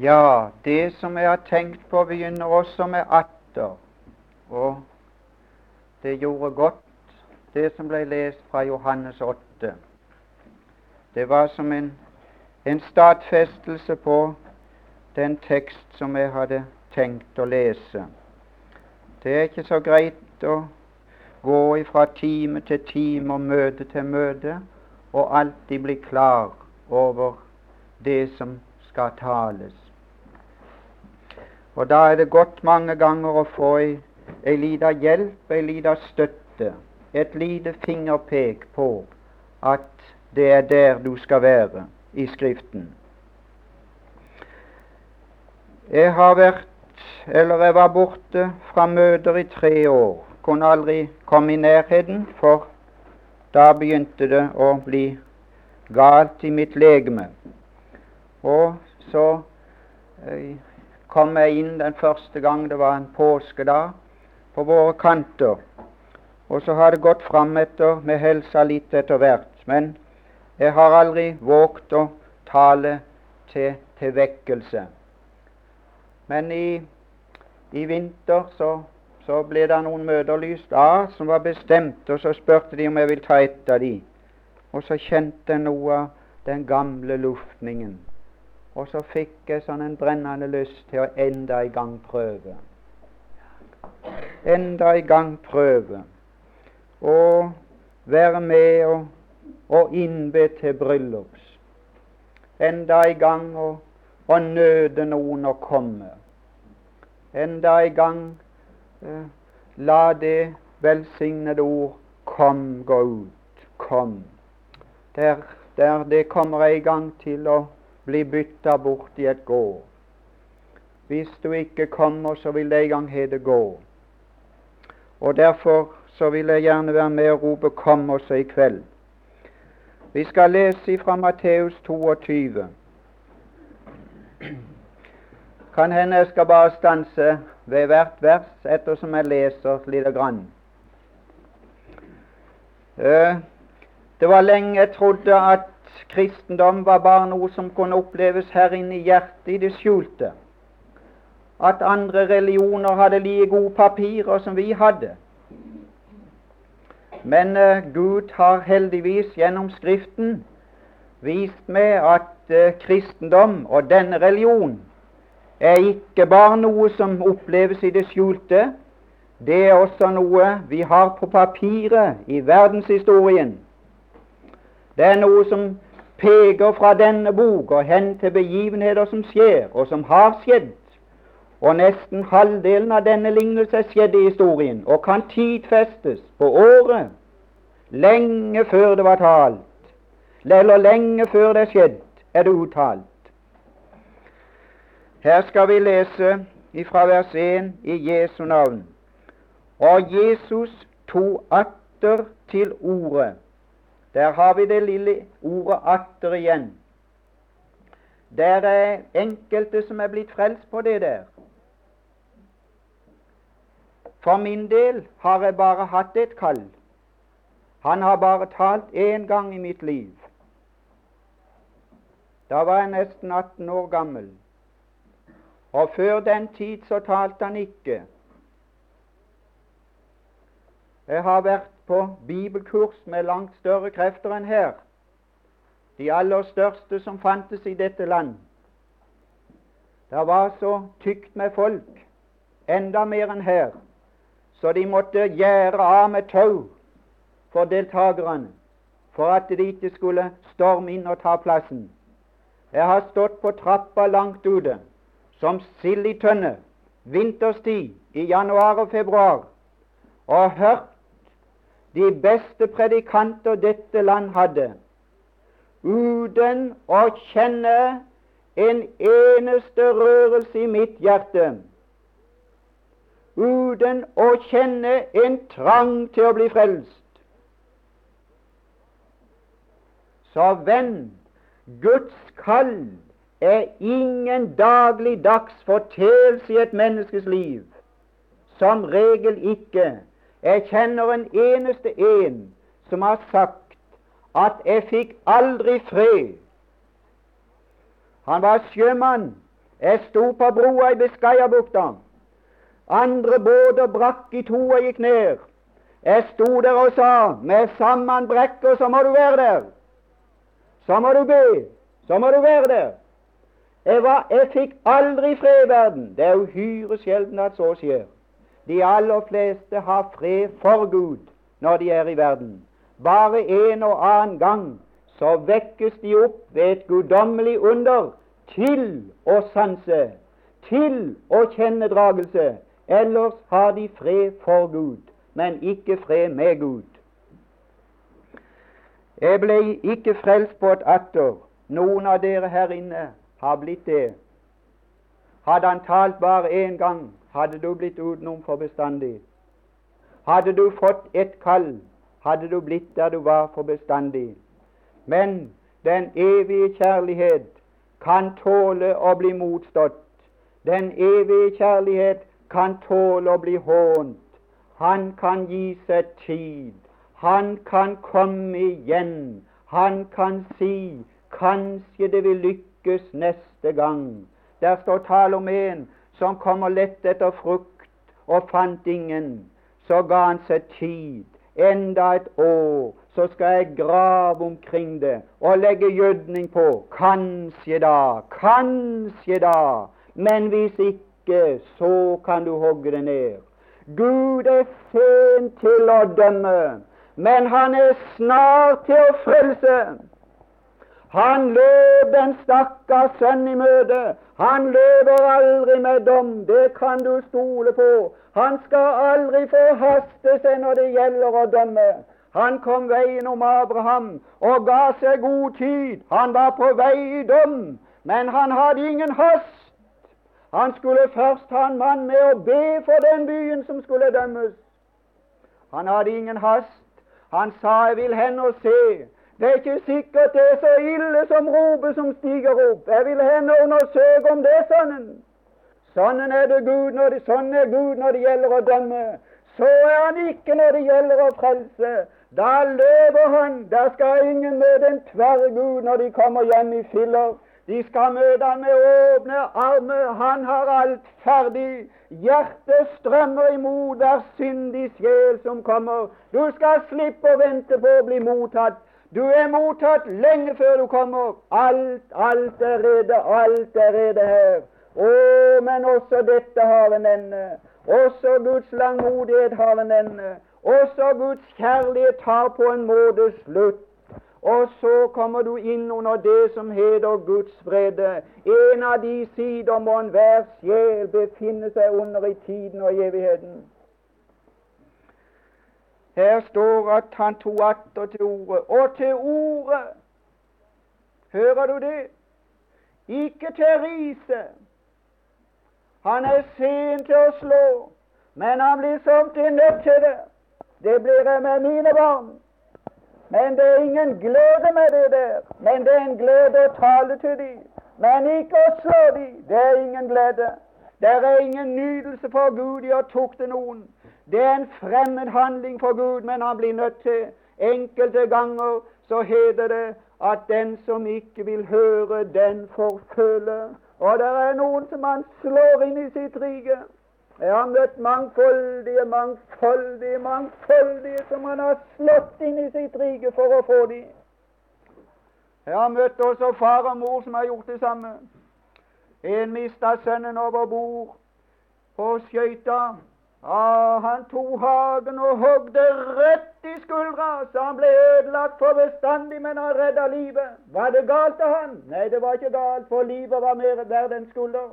Ja, det som jeg har tenkt på, begynner også med atter. Og det gjorde godt, det som ble lest fra Johannes 8. Det var som en, en stadfestelse på den tekst som jeg hadde tenkt å lese. Det er ikke så greit å gå fra time til time og møte til møte og alltid bli klar over det som skal tales. Og da er det godt mange ganger å få ei, ei lita hjelp, ei lita støtte, et lite fingerpek på at det er der du skal være i Skriften. Jeg har vært, eller jeg var borte fra møter i tre år. Kunne aldri komme i nærheten, for da begynte det å bli galt i mitt legeme. Og så eh, kom jeg inn den første gang det var en påskedag på våre kanter. Og så har det gått frametter med helsa litt etter hvert. Men jeg har aldri våget å tale til, til vekkelse. Men i, i vinter så, så, ble det noen møter lyst av som var bestemt, og så spurte de om jeg ville ta et av de. Og så kjente jeg noe av den gamle luftningen og så fikk jeg sånn en brennende lyst til å enda i gang prøve. Enda i gang prøve. Og være med og, og innbe til bryllups. Enda i gang og, og nøde noen å komme. Enda i gang eh, la det velsignede ord 'kom, gå ut', kom. Der, der det kommer jeg i gang til å bli bytta bort i et gå. Hvis du ikke kommer, så vil det en gang hete gå. Og Derfor så vil jeg gjerne være med og rope 'Kom' også i kveld. Vi skal lese fra Matteus 22. Kan hende jeg skal bare stanse ved hvert vers ettersom jeg leser lite grann. Eh, det var lenge jeg trodde at kristendom var bare noe som kunne oppleves her inne i hjertet, i det skjulte. At andre religioner hadde like gode papirer som vi hadde. Men uh, Gud har heldigvis gjennom Skriften vist meg at uh, kristendom og denne religion er ikke bare noe som oppleves i det skjulte. Det er også noe vi har på papiret i verdenshistorien. Det er noe som peker fra denne bok og hen til begivenheter som skjer, og som har skjedd. Og nesten halvdelen av denne lignelse skjedde i historien og kan tidfestes på året lenge før det var talt, eller lenge før det er skjedd, er det uttalt. Her skal vi lese fra vers 1 i Jesu navn. Og Jesus tok atter til ordet der har vi det lille ordet atter igjen. Der er enkelte som er blitt frelst på det der. For min del har jeg bare hatt et kall. Han har bare talt én gang i mitt liv. Da var jeg nesten 18 år gammel. Og før den tid så talte han ikke. Jeg har vært på bibelkurs med langt større krefter enn her. De aller største som fantes i dette land. Det var så tykt med folk, enda mer enn her, så de måtte gjære av med tau for deltakerne, for at de ikke skulle storme inn og ta plassen. Jeg har stått på trappa langt ute, som sild i tønne, vinterstid i januar og februar, og hørt de beste predikanter dette land hadde, uten å kjenne en eneste rørelse i mitt hjerte, uten å kjenne en trang til å bli frelst. Så venn, Guds kall er ingen dagligdags fortelse i et menneskes liv. Som regel ikke. Jeg kjenner en eneste en som har sagt at 'jeg fikk aldri fred'. Han var sjømann Jeg sto på broa i Biscayabukta. Andre båter brakk i to og gikk ned. Jeg sto der og sa med sammen brekker så må du være der. Så må du be. Så må du være der. Jeg, var, jeg fikk aldri fred i verden. Det er uhyre sjelden at så skjer. De aller fleste har fred for Gud når de er i verden. Bare en og annen gang så vekkes de opp ved et guddommelig under til å sanse, til å kjenne dragelse. Ellers har de fred for Gud, men ikke fred med Gud. Jeg ble ikke frelst på et atter. Noen av dere her inne har blitt det. Hadde han talt bare én gang, hadde du blitt utenom for bestandig. Hadde du fått et kall, hadde du blitt der du var for bestandig. Men den evige kjærlighet kan tåle å bli motstått. Den evige kjærlighet kan tåle å bli hånt. Han kan gi seg tid. Han kan komme igjen. Han kan si kanskje det vil lykkes neste gang. Der står tale om en som kommer lett etter frukt og fant ingen. Så ga han seg tid. Enda et år så skal jeg grave omkring det og legge gjødning på. Kanskje da, kanskje da. Men hvis ikke, så kan du hogge det ned. Gud er sent til å dømme, men han er snart til å frelse. Han løp den stakkars sønn i møte. Han løper aldri med dom, det kan du stole på. Han skal aldri forhaste seg når det gjelder å dømme. Han kom veien om Abraham og ga seg god tid. Han var på vei i dom, men han hadde ingen hast. Han skulle først ha en mann med å be for den byen som skulle dømmes. Han hadde ingen hast. Han sa 'jeg vil hen og se'. Det er ikke sikkert det er så ille som ropet som stiger opp. Jeg vil hen og undersøke om det er sånn. Sånn er det Gud når det, sånn er Gud når det gjelder å dømme. Så er han ikke når det gjelder å frelse. Da løper han. Der skal ingen møte en tverrgud når de kommer hjem i filler. De skal møte ham med åpne armer. Han har alt ferdig. Hjertet strømmer imot hver syndig sjel som kommer. Du skal slippe å vente på å bli mottatt. Du er mottatt lenge før du kommer. Alt, alt er rede, alt er rede her. Å, men også dette har en ende. Også Guds langmodighet har en ende. Også Guds kjærlighet har på en måte slutt. Og så kommer du inn under det som heter Guds frede. En av de sider må enhver sjel befinne seg under i tiden og evigheten. Her står at han tok atter til ordet. Og til ordet Hører du det? Ikke til riset. Han er sen til å slå, men han blir samtidig nødt til det. Det blir jeg med mine barn. Men det er ingen glede med det der. Men det er en glede å tale til dem. Men ikke å slå dem. Det er ingen glede. Det er ingen nytelse for Gud i å tukte noen. Det er en fremmed handling for Gud, men han blir nødt til. Enkelte ganger så heter det at den som ikke vil høre, den får føle. Og det er noen som han slår inn i sitt rike. Jeg har møtt mangfoldige, mangfoldige, mangfoldige som han har slått inn i sitt rike for å få dem. Jeg har møtt også far og mor som har gjort det samme. En mista sønnen over bord på skøyta. Ah, han tok hagen og hogde rett i skuldra, så han ble ødelagt for bestandig, men han redda livet. Var det galt av han? Nei, det var ikke galt, for livet var mer verdt enn skulder.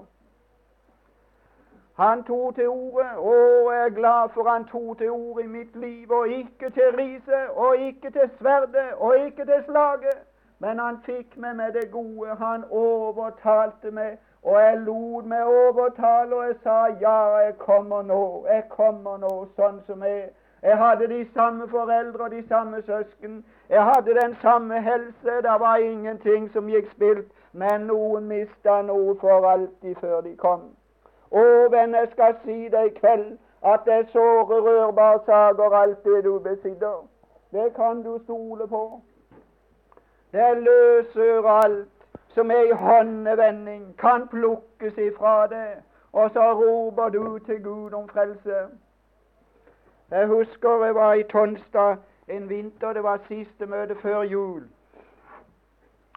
Han tok til orde, og jeg er glad for han tok til orde i mitt liv, og ikke til riset, og ikke til sverdet, og ikke til slaget. Men han fikk meg med det gode. Han overtalte meg, og jeg lot meg overtale, og jeg sa ja, jeg kommer nå, jeg kommer nå, sånn som jeg jeg hadde de samme foreldre og de samme søsken. Jeg hadde den samme helse. Det var ingenting som gikk spilt. Men noen mista noe for alltid før de kom. Å, venn, jeg skal si deg i kveld at det er såre rørbare saker, alt det du besitter. Det kan du stole på. Det løser alt. Som er i håndevending, kan plukkes ifra det, og så roper du til Gud om frelse. Jeg husker jeg var i Tonstad en vinter, det var siste møte før jul.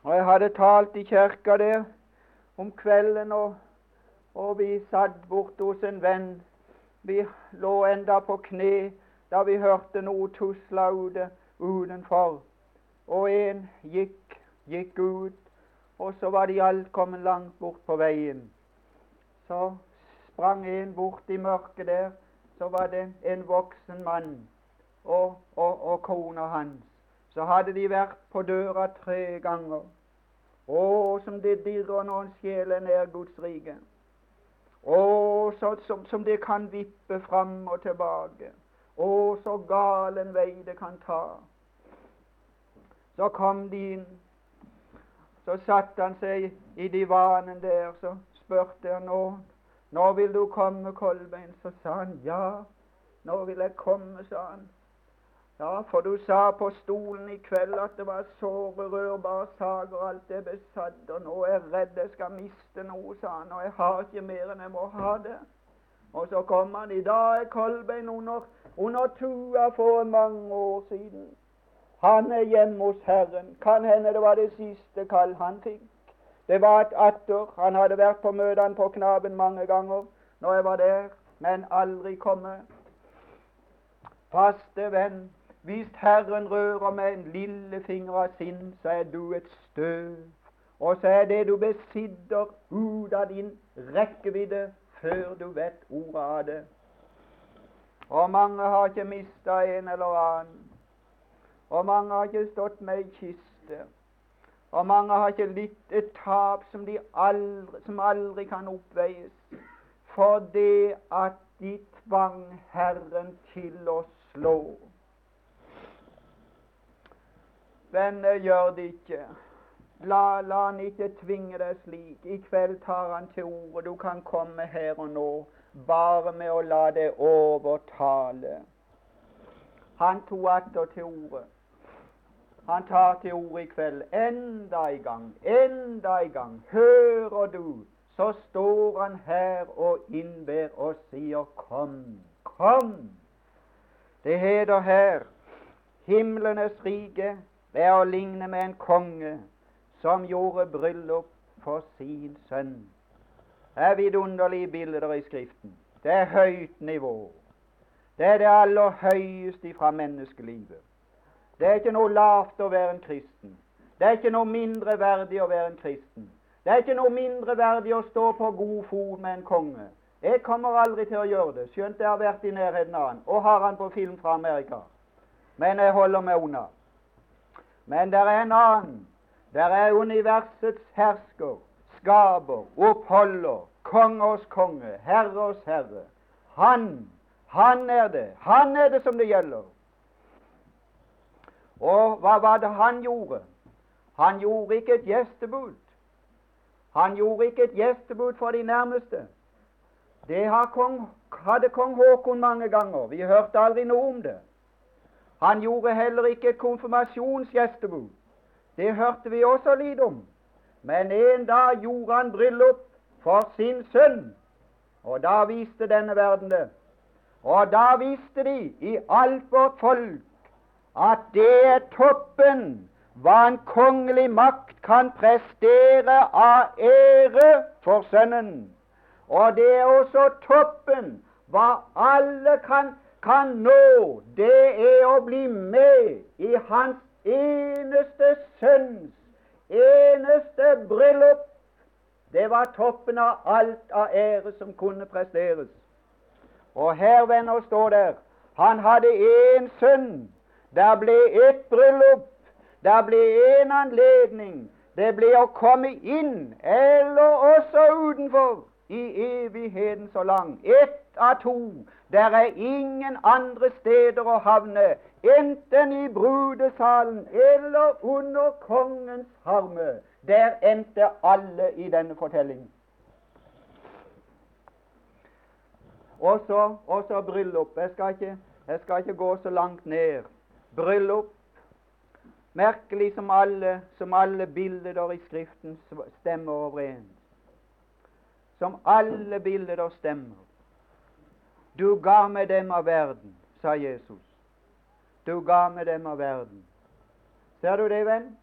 Og jeg hadde talt i kirka der om kvelden, og, og vi satt borte hos en venn. Vi lå enda på kne da vi hørte noe tusle ute utenfor. Og en gikk, gikk ut, og så var de alt kommet langt bort på veien. Så sprang en bort i mørket der, så var det en voksen mann og, og, og kona hans. Så hadde de vært på døra tre ganger. Å, som det dirrer når en sjel er Guds rike. Å, så, som, som det kan vippe fram og tilbake. Å, så gal en vei det kan ta. Så kom de inn. Så satte han seg i divanen der, så spurte han nå, Nå vil du komme, Kolbein? Så sa han ja, nå vil jeg komme, sa han. Ja, for du sa på stolen i kveld at det var såre, rørbare saker, alt er besatt, og nå er jeg redd jeg skal miste noe, sa han, og jeg har ikke mer enn jeg må ha det. Og så kom han i dag, Kolbein under, under tua for mange år siden. Han er hjemme hos Herren. Kan hende det var det siste kall han fikk. Det var et atter. Han hadde vært på møtene på Knaben mange ganger når jeg var der, men aldri kommet. Faste venn, hvis Herren rører med en lille finger av sin, så er du et støv. Og så er det du besitter, ut av din rekkevidde før du vet ordet av det. Og mange har ikke mista en eller annen. Og mange har ikke stått med ei kiste. Og mange har ikke litt et tap som, aldri, som aldri kan oppveies. For det at de tvang Herren til å slå. Venner, gjør det ikke. La, la han ikke tvinge deg slik. I kveld tar han til orde. Du kan komme her og nå bare med å la deg overtale. Han tok atter til orde. Han tar til orde i kveld. Enda en gang, enda en gang. Hører du, så står han her og innber og sier kom, kom. Det heter her himlenes rike ved å ligne med en konge som gjorde bryllup for sin sønn. Det er vidunderlige bilder i Skriften. Det er høyt nivå. Det er det aller høyeste fra menneskelivet. Det er ikke noe lavt å være en kristen. Det er ikke noe mindre verdig å være en kristen. Det er ikke noe mindre verdig å stå på god fot med en konge. Jeg kommer aldri til å gjøre det, skjønt jeg har vært i nærheten av han og har han på film fra Amerika. Men jeg holder meg unna. Men det er en annen. Det er universets hersker, skaper, oppholder, kongers konge, herres herre. Han, han er det. Han er det som det gjelder. Og hva var det han gjorde? Han gjorde ikke et gjestebud. Han gjorde ikke et gjestebud for de nærmeste. Det hadde kong Haakon mange ganger. Vi hørte aldri noe om det. Han gjorde heller ikke et konfirmasjonsgjestebud. Det hørte vi også litt om. Men en dag gjorde han bryllup for sin sønn, og da viste denne verden det. Og da viste de i alt vårt folk at det er toppen hva en kongelig makt kan prestere av ære for sønnen. Og det er også toppen hva alle kan kan nå, det er å bli med i hans eneste sønns eneste bryllup. Det var toppen av alt av ære som kunne presteres. Og her, venner, står der han hadde én sønn. Der ble ett bryllup. Der ble én anledning. Det ble å komme inn, eller også utenfor, i evigheten så lang. Ett av to. Der er ingen andre steder å havne, enten i brudesalen eller under kongens harme. Der endte alle i denne fortellingen. Også, også bryllup. Jeg skal, jeg skal ikke gå så langt ned. Bryllup Merkelig som alle, som alle bilder i Skriften stemmer overens. Som alle bilder stemmer. Du ga meg dem av verden, sa Jesus. Du ga meg dem av verden. Ser du det, venn?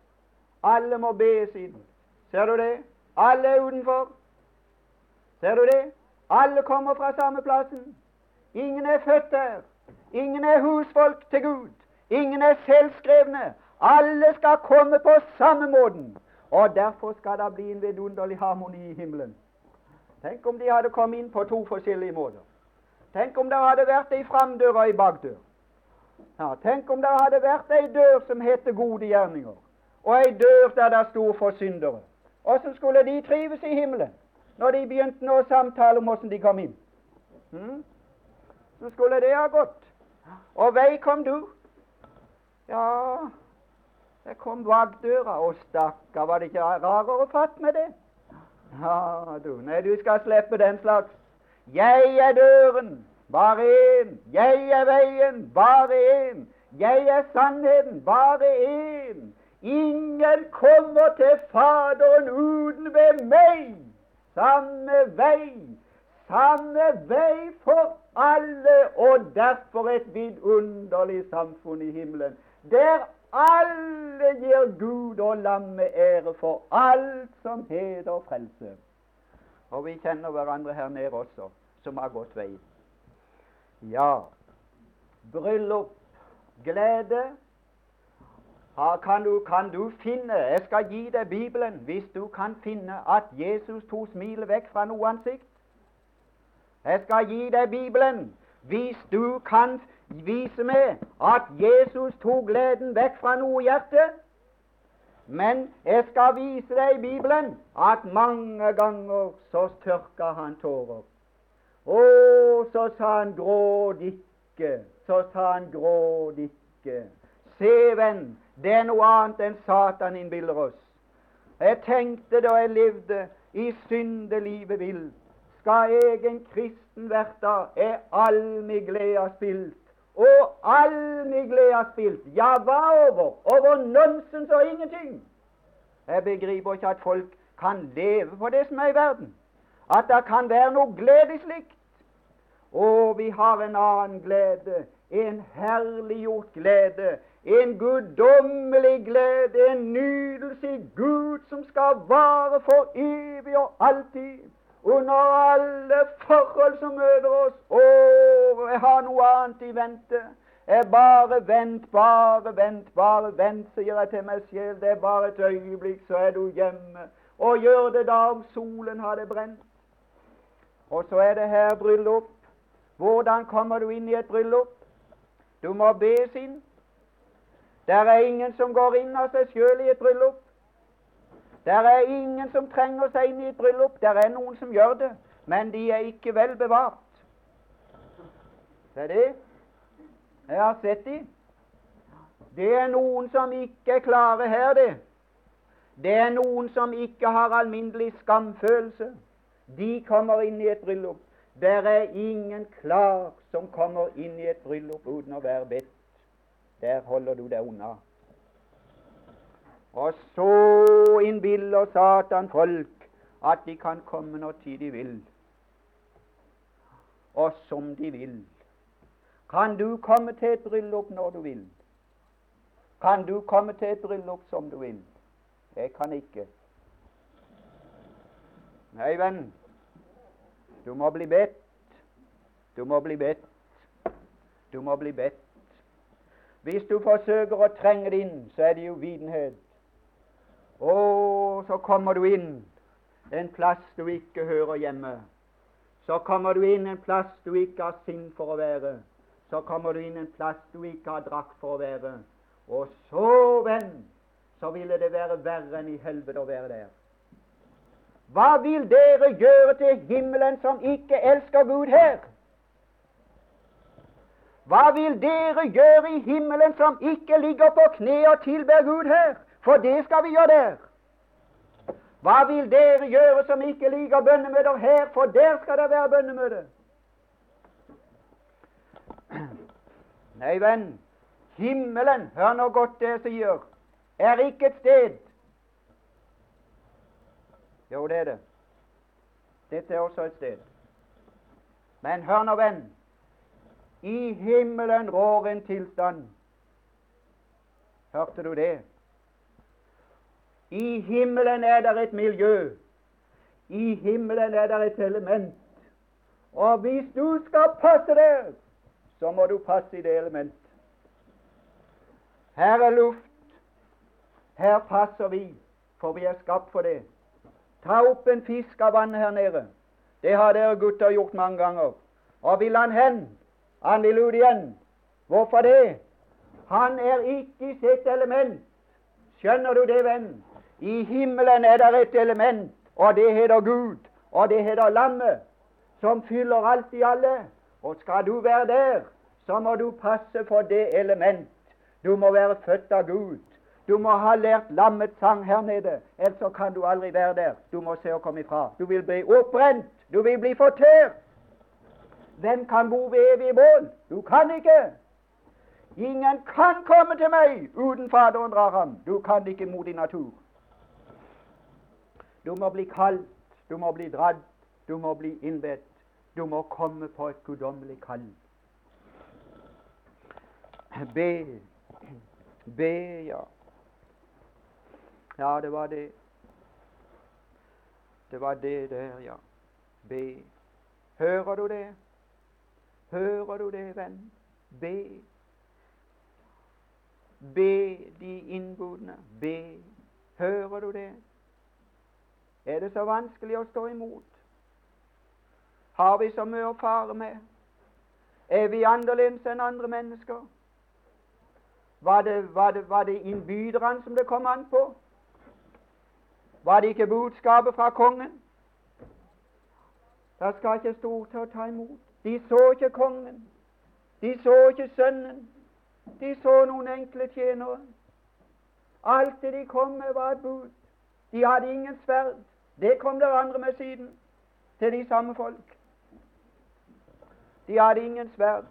Alle må be siden. Ser du det? Alle er utenfor. Ser du det? Alle kommer fra samme plassen. Ingen er født der. Ingen er husfolk til Gud. Ingen er selvskrevne. Alle skal komme på samme måten. Og derfor skal det bli en vidunderlig harmoni i himmelen. Tenk om de hadde kommet inn på to forskjellige måter. Tenk om det hadde vært ei framdør og ei bakdør. Ja, tenk om det hadde vært ei dør som heter gode gjerninger, og ei dør der det sto for syndere. Åssen skulle de trives i himmelen når de begynte å samtale om åssen de kom inn. Hmm? Så skulle det ha gått. Og vei kom du. Ja, det kom bak døra. Å, stakkar, var det ikke rarere fatt med det? Ja, du, nei, du skal slippe den slags. Jeg er døren, bare én. Jeg er veien, bare én. Jeg er sannheten, bare én. Ingen kommer til Faderen uten ved meg. Samme vei, samme vei for alle, og derfor et vidunderlig samfunn i himmelen, der alle gir Gud og lammet ære for alt som heter frelse. Og vi kjenner hverandre her nede også, som har gått veien. Ja, bryllup, glede. Kan du, kan du finne Jeg skal gi deg Bibelen hvis du kan finne at Jesus tok smilet vekk fra noe ansikt. Jeg skal gi deg Bibelen hvis du kan vise meg at Jesus tok gleden vekk fra noe hjerte. Men jeg skal vise deg i Bibelen at mange ganger så tørka han tårer. Å, så sa han gråd ikke, så sa han gråd ikke. Se, venn, det er noe annet enn Satan innbiller oss. Jeg tenkte da jeg levde i syndelivet vill, skal jeg en kristen verta, er all mi glede spilt og all min glede spilt. Ja, hva over? Over nonsens og ingenting. Jeg begriper ikke at folk kan leve på det som er i verden. At det kan være noe glede slikt. Og vi har en annen glede. En herliggjort glede. En guddommelig glede. En nydelse i Gud som skal vare for evig og alltid under alle forhold som møter oss. Å, jeg har noe annet i vente. Jeg bare vent, bare vent, bare vent, sier jeg til meg selv. Det er bare et øyeblikk, så er du hjemme. Og gjør det da om solen hadde brent. Og så er det her bryllup. Hvordan kommer du inn i et bryllup? Du må bes inn. Det er ingen som går inn av seg sjøl i et bryllup. Det er ingen som trenger seg inn i et bryllup. Det er noen som gjør det, men de er ikke vel bevart. Det er. Jeg har sett de. Det er noen som ikke er klare her, det. Det er noen som ikke har alminnelig skamfølelse. De kommer inn i et bryllup. Der er ingen klar som kommer inn i et bryllup uten å være bedt. Der holder du deg unna. Og så innbiller Satan folk at de kan komme når tid de vil, og som de vil. Kan du komme til et bryllup når du vil? Kan du komme til et bryllup som du vil? Jeg kan ikke. Nei, venn, du må bli bedt. Du må bli bedt. Du må bli bedt. Hvis du forsøker å trenge det inn, så er det uvitenhet. Og så kommer du inn en plass du ikke hører hjemme. Så kommer du inn en plass du ikke har sinn for å være. Så kommer du inn en plass du ikke har drakt for å være. Og så, venn, så ville det være verre enn i helvete å være der. Hva vil dere gjøre til himmelen som ikke elsker Gud her? Hva vil dere gjøre i himmelen som ikke ligger på kne og tilber Gud her? For det skal vi gjøre der. Hva vil dere gjøre som ikke liker bønnemøter her, for der skal det være bønnemøte? Nei, venn, himmelen, hør nå godt det jeg sier, er ikke et sted. Jo, det er det. Dette er også et sted. Men hør nå, venn. I himmelen rår en tilstand. Hørte du det? I himmelen er det et miljø. I himmelen er det et element. Og hvis du skal passe der, så må du passe i det elementet. Her er luft. Her passer vi, for vi er skapt for det. Ta opp en fisk av vannet her nede. Det har dere gutter gjort mange ganger. Og vil han hen? Han vil ut igjen. Hvorfor det? Han er ikke i sitt element. Skjønner du det, venn? I himmelen er det et element, og det heter Gud, og det heter Lammet, som fyller alt i alle. Og skal du være der, så må du passe for det element. Du må være født av Gud. Du må ha lært lammets sang her nede, ellers kan du aldri være der. Du må se å komme ifra. Du vil bli oppbrent. Du vil bli fortært. Hvem kan bo ved evig bål? Du kan ikke. Ingen kan komme til meg uten Faderen drar ham. Du kan ikke mot din natur. Du må bli kalt, du må bli dratt, du må bli innbedt. Du må komme på et guddommelig kall. Be. Be, ja. Ja, det var det. Det var det der, ja. Be. Hører du det? Hører du det, venn? Be. Be de innbudne. Be. Hører du det? Er det så vanskelig å stå imot? Har vi så mye å fare med? Er vi annerledes enn andre mennesker? Var det, var det, var det innbyderne som det kom an på? Var det ikke budskapet fra kongen? Det skal ikke stort til å ta imot. De så ikke kongen. De så ikke sønnen. De så noen enkle tjenere. Alt det de kom med, var et bud. De hadde ingen sverd. Det kom der andre med siden, til de samme folk. De hadde ingen sverd.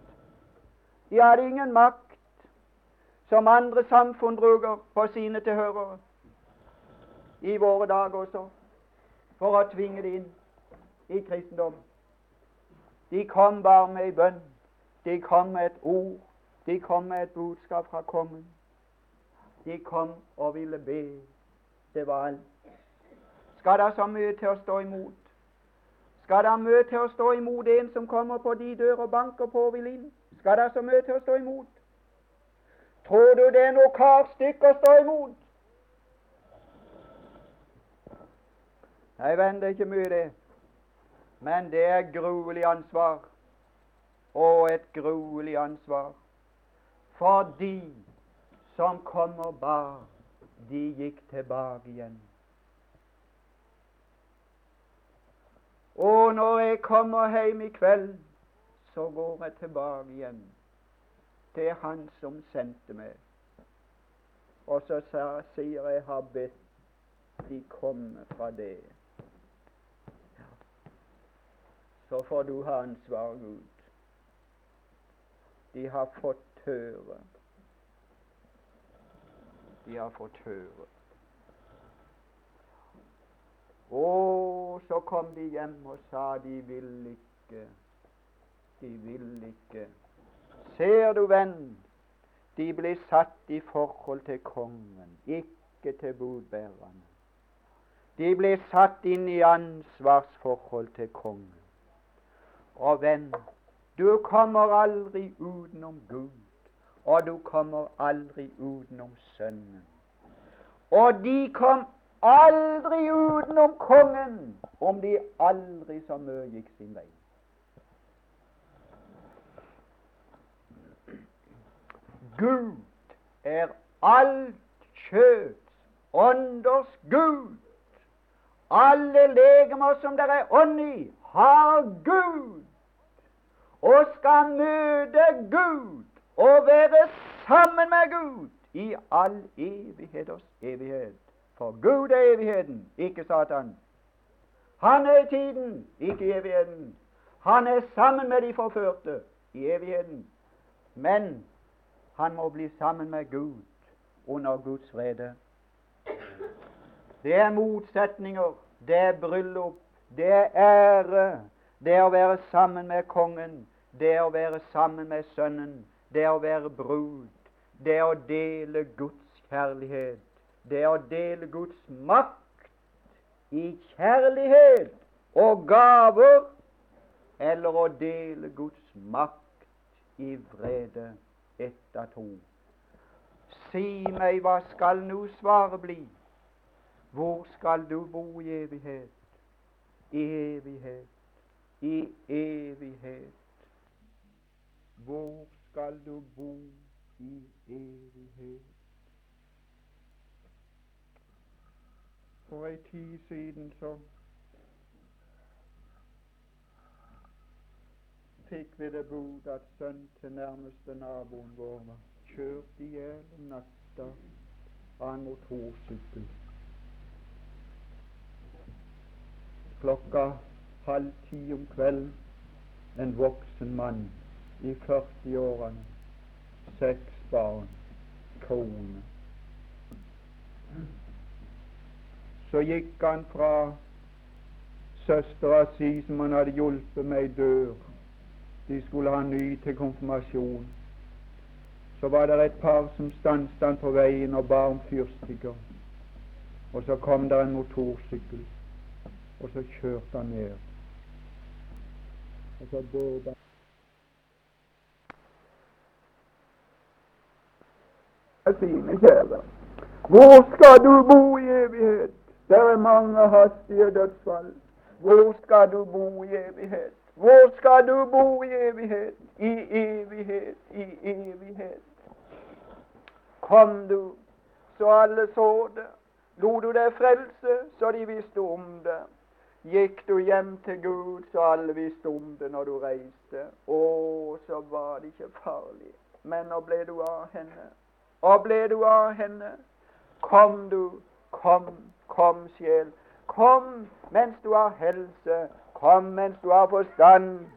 De hadde ingen makt, som andre samfunn bruker på sine tilhørere i våre dager også, for å tvinge det inn i kristendom. De kom bare med ei bønn. De kom med et ord. De kom med et budskap fra kongen. De kom og ville be. Det var alt. Skal det så mye til å stå imot? Skal det mye til å stå imot en som kommer på de dør og banker på og vil inn? Skal det så mye til å stå imot? Tror du det er noe karstykke å stå imot? Nei, venn, det er ikke mye, det. Men det er gruelig ansvar. Og et gruelig ansvar. For de som kommer bar, de gikk tilbake igjen. Og når jeg kommer hjem i kveld, så går jeg tilbake igjen til Han som sendte meg. Og så sier jeg har bedt de komme fra det så får du ha ansvar, Gud. De har fått høre. De har fått høre. Og så kom de hjem og sa de vil ikke, de vil ikke. Ser du, venn, de ble satt i forhold til kongen, ikke til budbærerne. De ble satt inn i ansvarsforhold til kongen. Og venn, du kommer aldri utenom Gud, og du kommer aldri utenom Sønnen. Og de kom aldri utenom kongen, om de aldri så mye gikk sin vei. Gud er alt kjøts ånders Gud. Alle legemer som det er ånd i, har Gud og skal møte Gud og være sammen med Gud i all evigheters evighet. For Gud er evigheten, ikke Satan. Han er i tiden, ikke i evigheten. Han er sammen med de forførte i evigheten. Men han må bli sammen med Gud under Guds vrede. Det er motsetninger, det er bryllup, det er ære, det er å være sammen med kongen, det er å være sammen med Sønnen, det er å være brud, det er å dele Guds kjærlighet, det er å dele Guds makt i kjærlighet og gaver, eller å dele Guds makt i vrede. Ett av to. Si meg, hva skal nå svaret bli? Hvor skal du bo i evighet? I evighet, i evighet. Hvor skal du bo i evighet? For ei tid siden så fikk vi det bud at sønnen til nærmeste naboen vår var kjørt i hjel om natta av en motorsykkel. Klokka halv ti om kvelden en voksen mann i 40-årene, seks barn, kone. Så gikk han fra søstera si, som han hadde hjulpet med ei dør. De skulle ha ny til konfirmasjon. Så var det et par som stanset han på veien og ba om fyrstikker. Og så kom det en motorsykkel, og så kjørte han ned. Og så døde han. Sine kjære, hvor skal du bo i evighet? Det er mange hastige dødsfall. Hvor skal du bo i evighet? Hvor skal du bo i evighet? I evighet, i evighet. Kom du, så alle så det. Lot du deg frelse, så de visste om det. Gikk du hjem til Gud, så alle visste om det når du reiste. Å, så var det ikke farlig. Men nå ble du av henne. Og ble du av henne, kom du, kom, kom, sjel. Kom mens du har helse, kom mens du har forstand.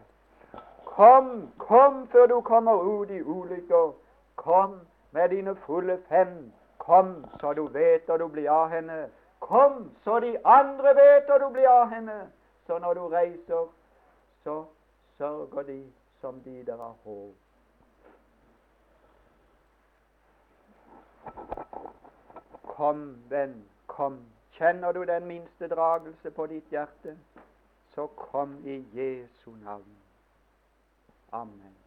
Kom, kom før du kommer ut i ulykker. Kom med dine fulle fem. Kom så du vet at du blir av henne. Kom så de andre vet at du blir av henne. Så når du reiser, så sørger de som de der har håp. Kom, venn, kom. Kjenner du den minste dragelse på ditt hjerte, så kom i Jesu navn. Amen.